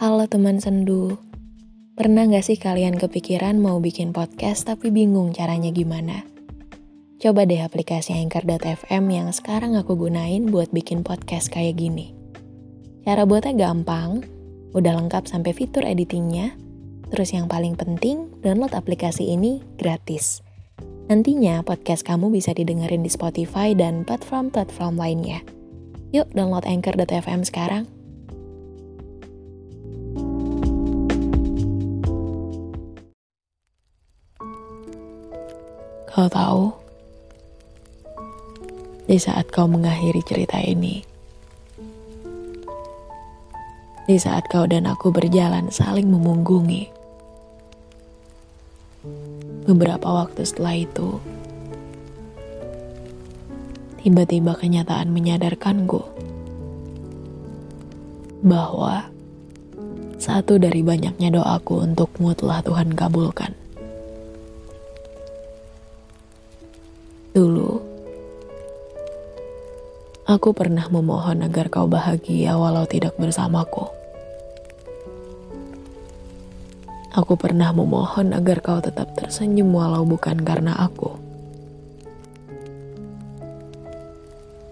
Halo teman sendu, pernah gak sih kalian kepikiran mau bikin podcast tapi bingung caranya gimana? Coba deh aplikasi Anchor.fm yang sekarang aku gunain buat bikin podcast kayak gini. Cara buatnya gampang, udah lengkap sampai fitur editingnya, terus yang paling penting, download aplikasi ini gratis. Nantinya podcast kamu bisa didengerin di Spotify dan platform-platform lainnya. Yuk download Anchor.fm sekarang. Kau tahu, di saat kau mengakhiri cerita ini, di saat kau dan aku berjalan saling memunggungi, beberapa waktu setelah itu, tiba-tiba kenyataan menyadarkanku bahwa satu dari banyaknya doaku untukmu telah Tuhan kabulkan. Dulu, aku pernah memohon agar kau bahagia walau tidak bersamaku. Aku pernah memohon agar kau tetap tersenyum walau bukan karena aku.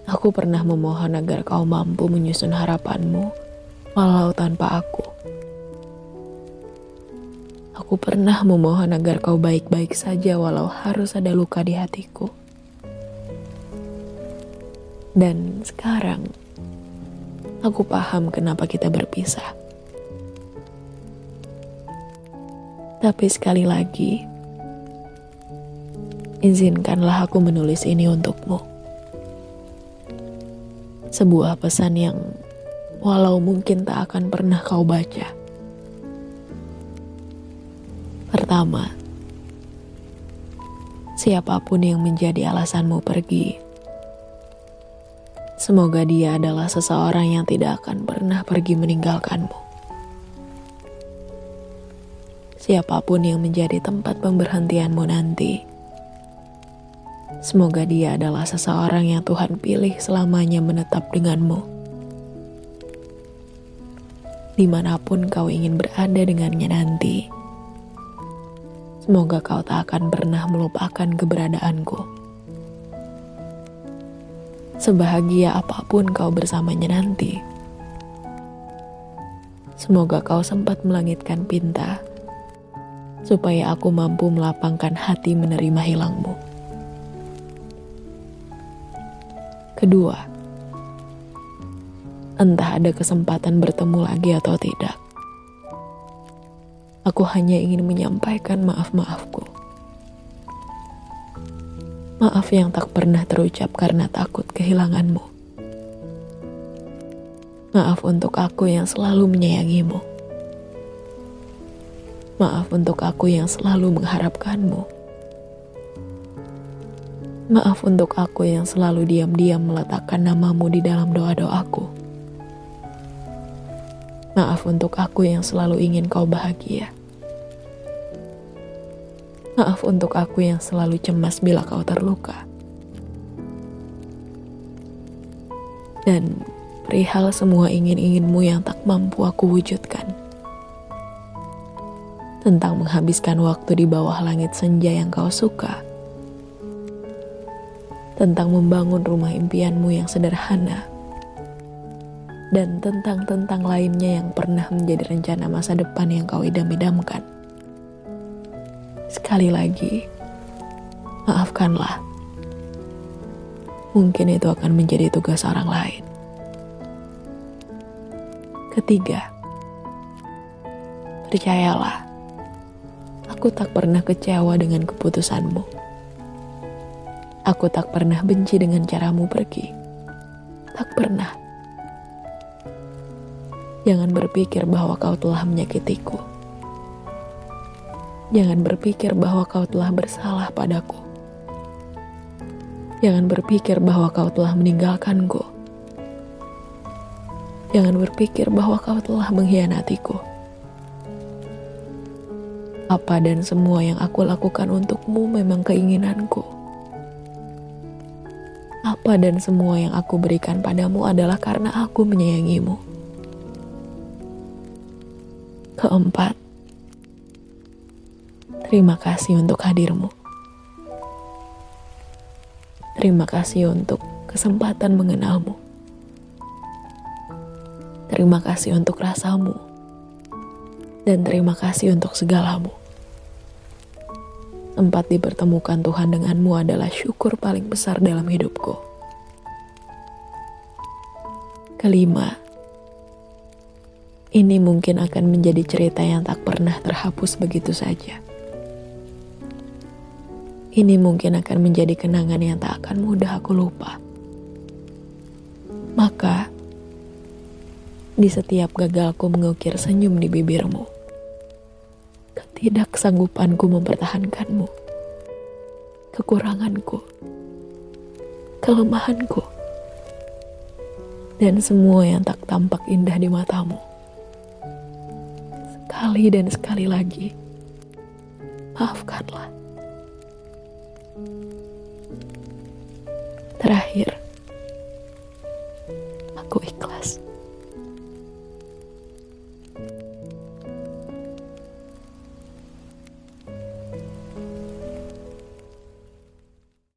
Aku pernah memohon agar kau mampu menyusun harapanmu walau tanpa aku. Aku pernah memohon agar kau baik-baik saja walau harus ada luka di hatiku. Dan sekarang, aku paham kenapa kita berpisah. Tapi sekali lagi, izinkanlah aku menulis ini untukmu. Sebuah pesan yang walau mungkin tak akan pernah kau baca. Pertama, siapa pun yang menjadi alasanmu pergi, Semoga dia adalah seseorang yang tidak akan pernah pergi meninggalkanmu. Siapa pun yang menjadi tempat pemberhentianmu nanti, semoga dia adalah seseorang yang Tuhan pilih selamanya menetap denganmu. Di mana pun kau ingin berada dengannya nanti, semoga kau tak akan pernah melupakan keberadaanku. Sebahagia apa pun kau bersamanya nanti. Semoga kau sempat melangitkan pinta, supaya aku mampu melapangkan hati menerima hilangmu. Kedua, entah ada kesempatan bertemu lagi atau tidak, aku hanya ingin menyampaikan maaf-maafku. Maaf yang tak pernah terucap karena takut kehilanganmu. Maaf untuk aku yang selalu menyayangimu. Maaf untuk aku yang selalu mengharapkanmu. Maaf untuk aku yang selalu diam-diam meletakkan namamu di dalam doa-doaku. Maaf untuk aku yang selalu ingin kau bahagia. Maaf untuk aku yang selalu cemas bila kau terluka. Dan perihal semua ingin-inginmu yang tak mampu aku wujudkan. Tentang menghabiskan waktu di bawah langit senja yang kau suka. Tentang membangun rumah impianmu yang sederhana. Dan tentang-tentang lainnya yang pernah menjadi rencana masa depan yang kau idam-idamkan. Sekali lagi, maafkanlah. Mungkin itu akan menjadi tugas orang lain. Ketiga, percayalah, aku tak pernah kecewa dengan keputusanmu. Aku tak pernah benci dengan caramu pergi. Tak pernah. Jangan berpikir bahwa kau telah menyakitiku Jangan berpikir bahwa kau telah bersalah padaku. Jangan berpikir bahwa kau telah meninggalkanku. Jangan berpikir bahwa kau telah mengkhianatiku. Apa dan semua yang aku lakukan untukmu memang keinginanku. Apa dan semua yang aku berikan padamu adalah karena aku menyayangimu. Keempat, terima kasih untuk hadirmu. Terima kasih untuk kesempatan mengenalmu. Terima kasih untuk rasamu. Dan terima kasih untuk segalamu. Tempat dipertemukan Tuhan denganmu adalah syukur paling besar dalam hidupku. Kelima, ini mungkin akan menjadi cerita yang tak pernah terhapus begitu saja. Ini mungkin akan menjadi kenangan yang tak akan mudah aku lupa. Maka, di setiap gagalku mengukir senyum di bibirmu, ketidaksanggupanku mempertahankanmu, kekuranganku, kelemahanku, dan semua yang tak tampak indah di matamu sekali dan sekali lagi, maafkanlah. Terakhir, aku ikhlas.